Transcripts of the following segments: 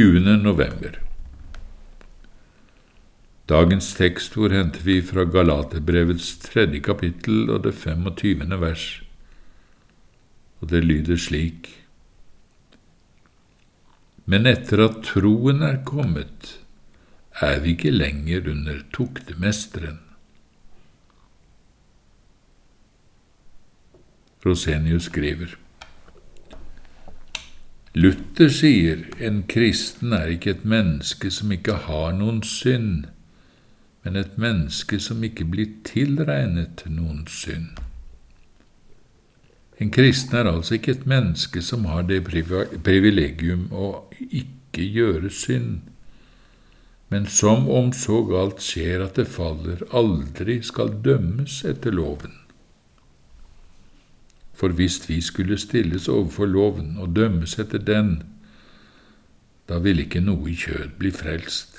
20. november. Dagens tekstord henter vi fra Galaterbrevets tredje kapittel og det 25. vers, og det lyder slik. Men etter at troen er kommet, er vi ikke lenger under tuktemesteren. Rosenius skriver. Luther sier en kristen er ikke et menneske som ikke har noen synd, men et menneske som ikke blir tilregnet noen synd. En kristen er altså ikke et menneske som har det privilegium å ikke gjøre synd, men som om så galt skjer at det faller, aldri skal dømmes etter loven. For hvis vi skulle stilles overfor loven og dømmes etter den, da ville ikke noe i kjød bli frelst,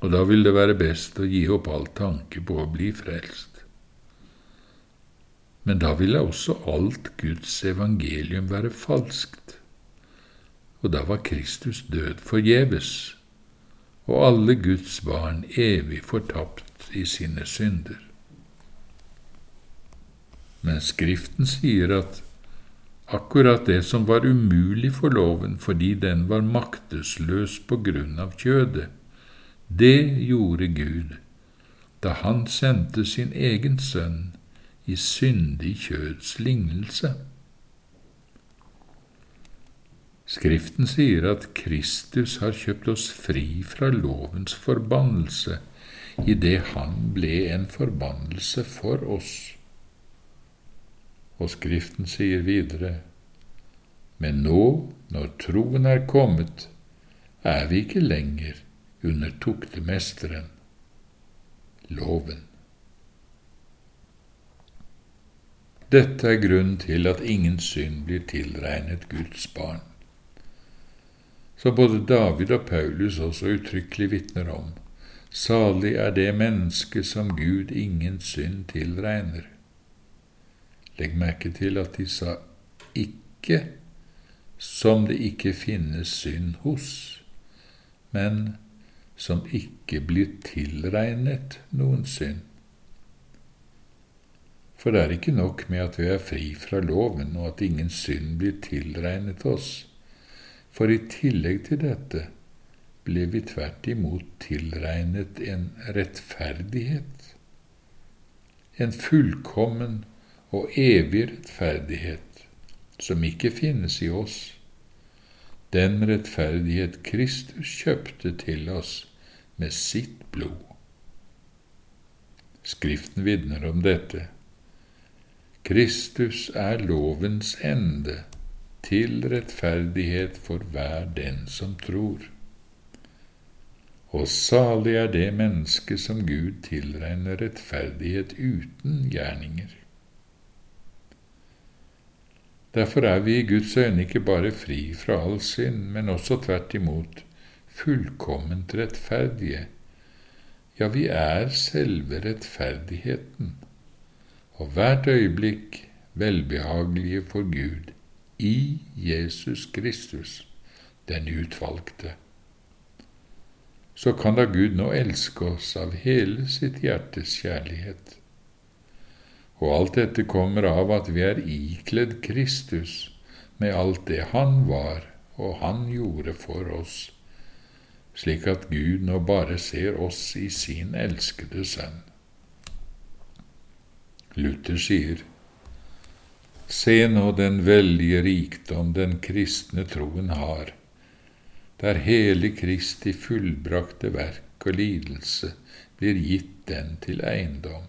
og da ville det være best å gi opp all tanke på å bli frelst. Men da ville også alt Guds evangelium være falskt, og da var Kristus død forgjeves, og alle Guds barn evig fortapt i sine synder. Skriften sier at akkurat det som var umulig for loven fordi den var maktesløs på grunn av kjødet, det gjorde Gud da han sendte sin egen sønn i syndig kjøds lignelse. Skriften sier at Kristus har kjøpt oss fri fra lovens forbannelse idet han ble en forbannelse for oss. Og Skriften sier videre, men nå, når troen er kommet, er vi ikke lenger under tuktemesteren, loven. Dette er grunnen til at ingen synd blir tilregnet Guds barn. Som både David og Paulus også uttrykkelig vitner om, salig er det menneske som Gud ingen synd tilregner. Legg merke til at de sa ikke som det ikke finnes synd hos, men som ikke blir tilregnet noen synd. For det er ikke nok med at vi er fri fra loven, og at ingen synd blir tilregnet oss. For i tillegg til dette ble vi tvert imot tilregnet en rettferdighet, en fullkommen og evig rettferdighet som ikke finnes i oss, den rettferdighet Kristus kjøpte til oss med sitt blod. Skriften vitner om dette. Kristus er lovens ende til rettferdighet for hver den som tror. Og salig er det menneske som Gud tilregner rettferdighet uten gjerninger. Derfor er vi i Guds øyne ikke bare fri fra all synd, men også tvert imot fullkomment rettferdige. Ja, vi er selve rettferdigheten, og hvert øyeblikk velbehagelige for Gud i Jesus Kristus, den utvalgte. Så kan da Gud nå elske oss av hele sitt hjertes kjærlighet og alt dette kommer av at vi er ikledd Kristus med alt det Han var og Han gjorde for oss, slik at Gud nå bare ser oss i sin elskede Sønn. Luther sier, Se nå den veldige rikdom den kristne troen har, der hele Kristi fullbrakte verk og lidelse blir gitt den til eiendom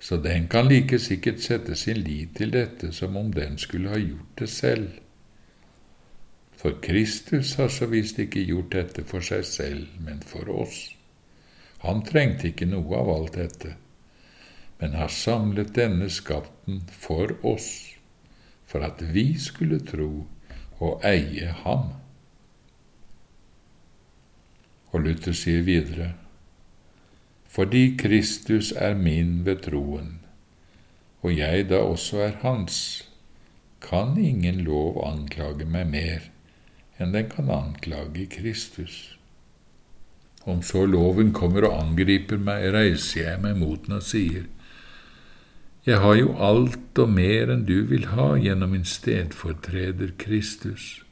så den kan like sikkert sette sin lit til dette som om den skulle ha gjort det selv. For Kristus har så visst ikke gjort dette for seg selv, men for oss. Han trengte ikke noe av alt dette, men har samlet denne skatten for oss, for at vi skulle tro og eie ham. Og Luther sier videre:" fordi Kristus er min ved troen, og jeg da også er hans, kan ingen lov anklage meg mer enn den kan anklage Kristus. Om så loven kommer og angriper meg, reiser jeg meg mot den og sier, Jeg har jo alt og mer enn du vil ha gjennom min stedfortreder Kristus.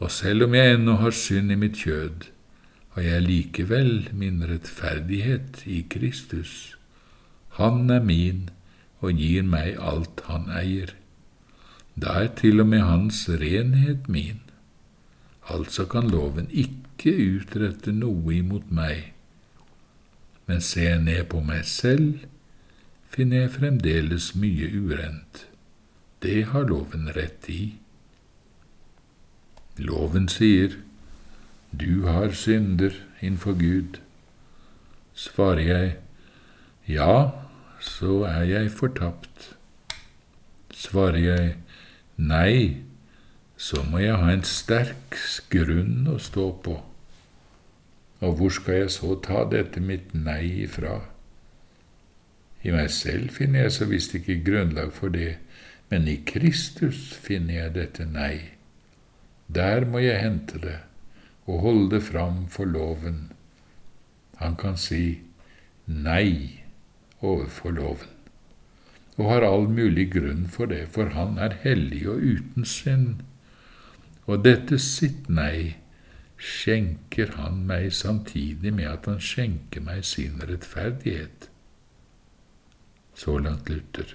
Og selv om jeg ennå har synd i mitt kjød, har jeg likevel min rettferdighet i Kristus. Han er min og gir meg alt han eier. Da er til og med hans renhet min. Altså kan loven ikke utrette noe imot meg. Men ser jeg ned på meg selv, finner jeg fremdeles mye urent. Det har loven rett i. Loven sier, Du har synder innenfor Gud. Svarer jeg, Ja, så er jeg fortapt. Svarer jeg, Nei, så må jeg ha en sterk grunn å stå på. Og hvor skal jeg så ta dette mitt nei ifra? I meg selv finner jeg så visst ikke grunnlag for det, men i Kristus finner jeg dette nei. Der må jeg hente det og holde det fram for loven. Han kan si nei overfor loven, og har all mulig grunn for det, for han er hellig og uten synd. Og dette sitt nei skjenker han meg samtidig med at han skjenker meg sin rettferdighet. Så langt Luther.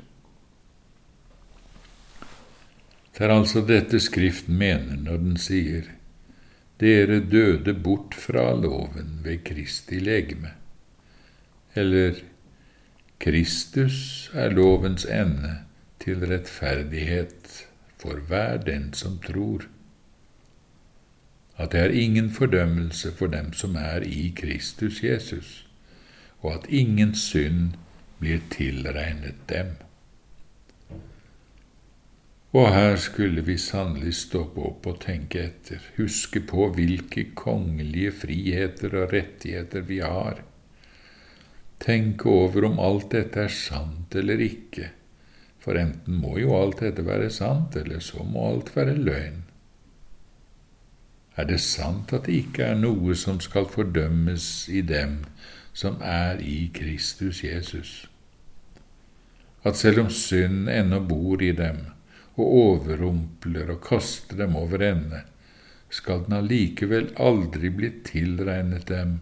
Det er altså dette Skriften mener når den sier dere døde bort fra loven ved Kristi legeme, eller Kristus er lovens ende til rettferdighet for hver den som tror. At det er ingen fordømmelse for dem som er i Kristus Jesus, og at ingen synd blir tilregnet dem. Og her skulle vi sannelig stoppe opp og tenke etter, huske på hvilke kongelige friheter og rettigheter vi har. Tenke over om alt dette er sant eller ikke, for enten må jo alt dette være sant, eller så må alt være løgn. Er det sant at det ikke er noe som skal fordømmes i dem som er i Kristus Jesus? At selv om synd ennå bor i dem, og overrumpler og kaster dem over ende, skal den allikevel aldri bli tilregnet dem,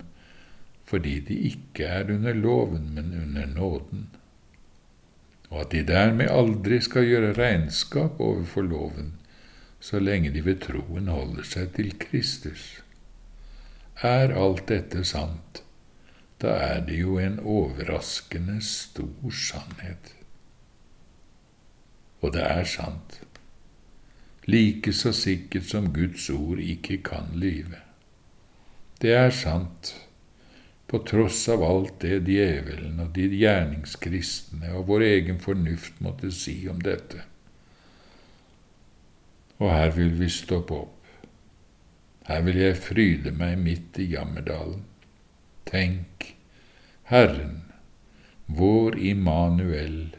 fordi de ikke er under loven, men under nåden, og at de dermed aldri skal gjøre regnskap overfor loven, så lenge de ved troen holder seg til Kristus. Er alt dette sant, da er det jo en overraskende stor sannhet og det er sant, like så sikkert som Guds ord ikke kan lyve. Det er sant, på tross av alt det djevelen og de gjerningskristne og vår egen fornuft måtte si om dette. Og her vil vi stoppe opp. Her vil jeg fryde meg midt i jammerdalen. Tenk, Herren, vår Immanuel,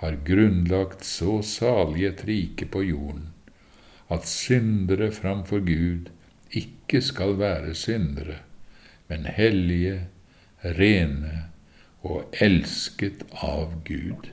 har grunnlagt så salig et rike på jorden at syndere framfor Gud ikke skal være syndere, men hellige, rene og elsket av Gud.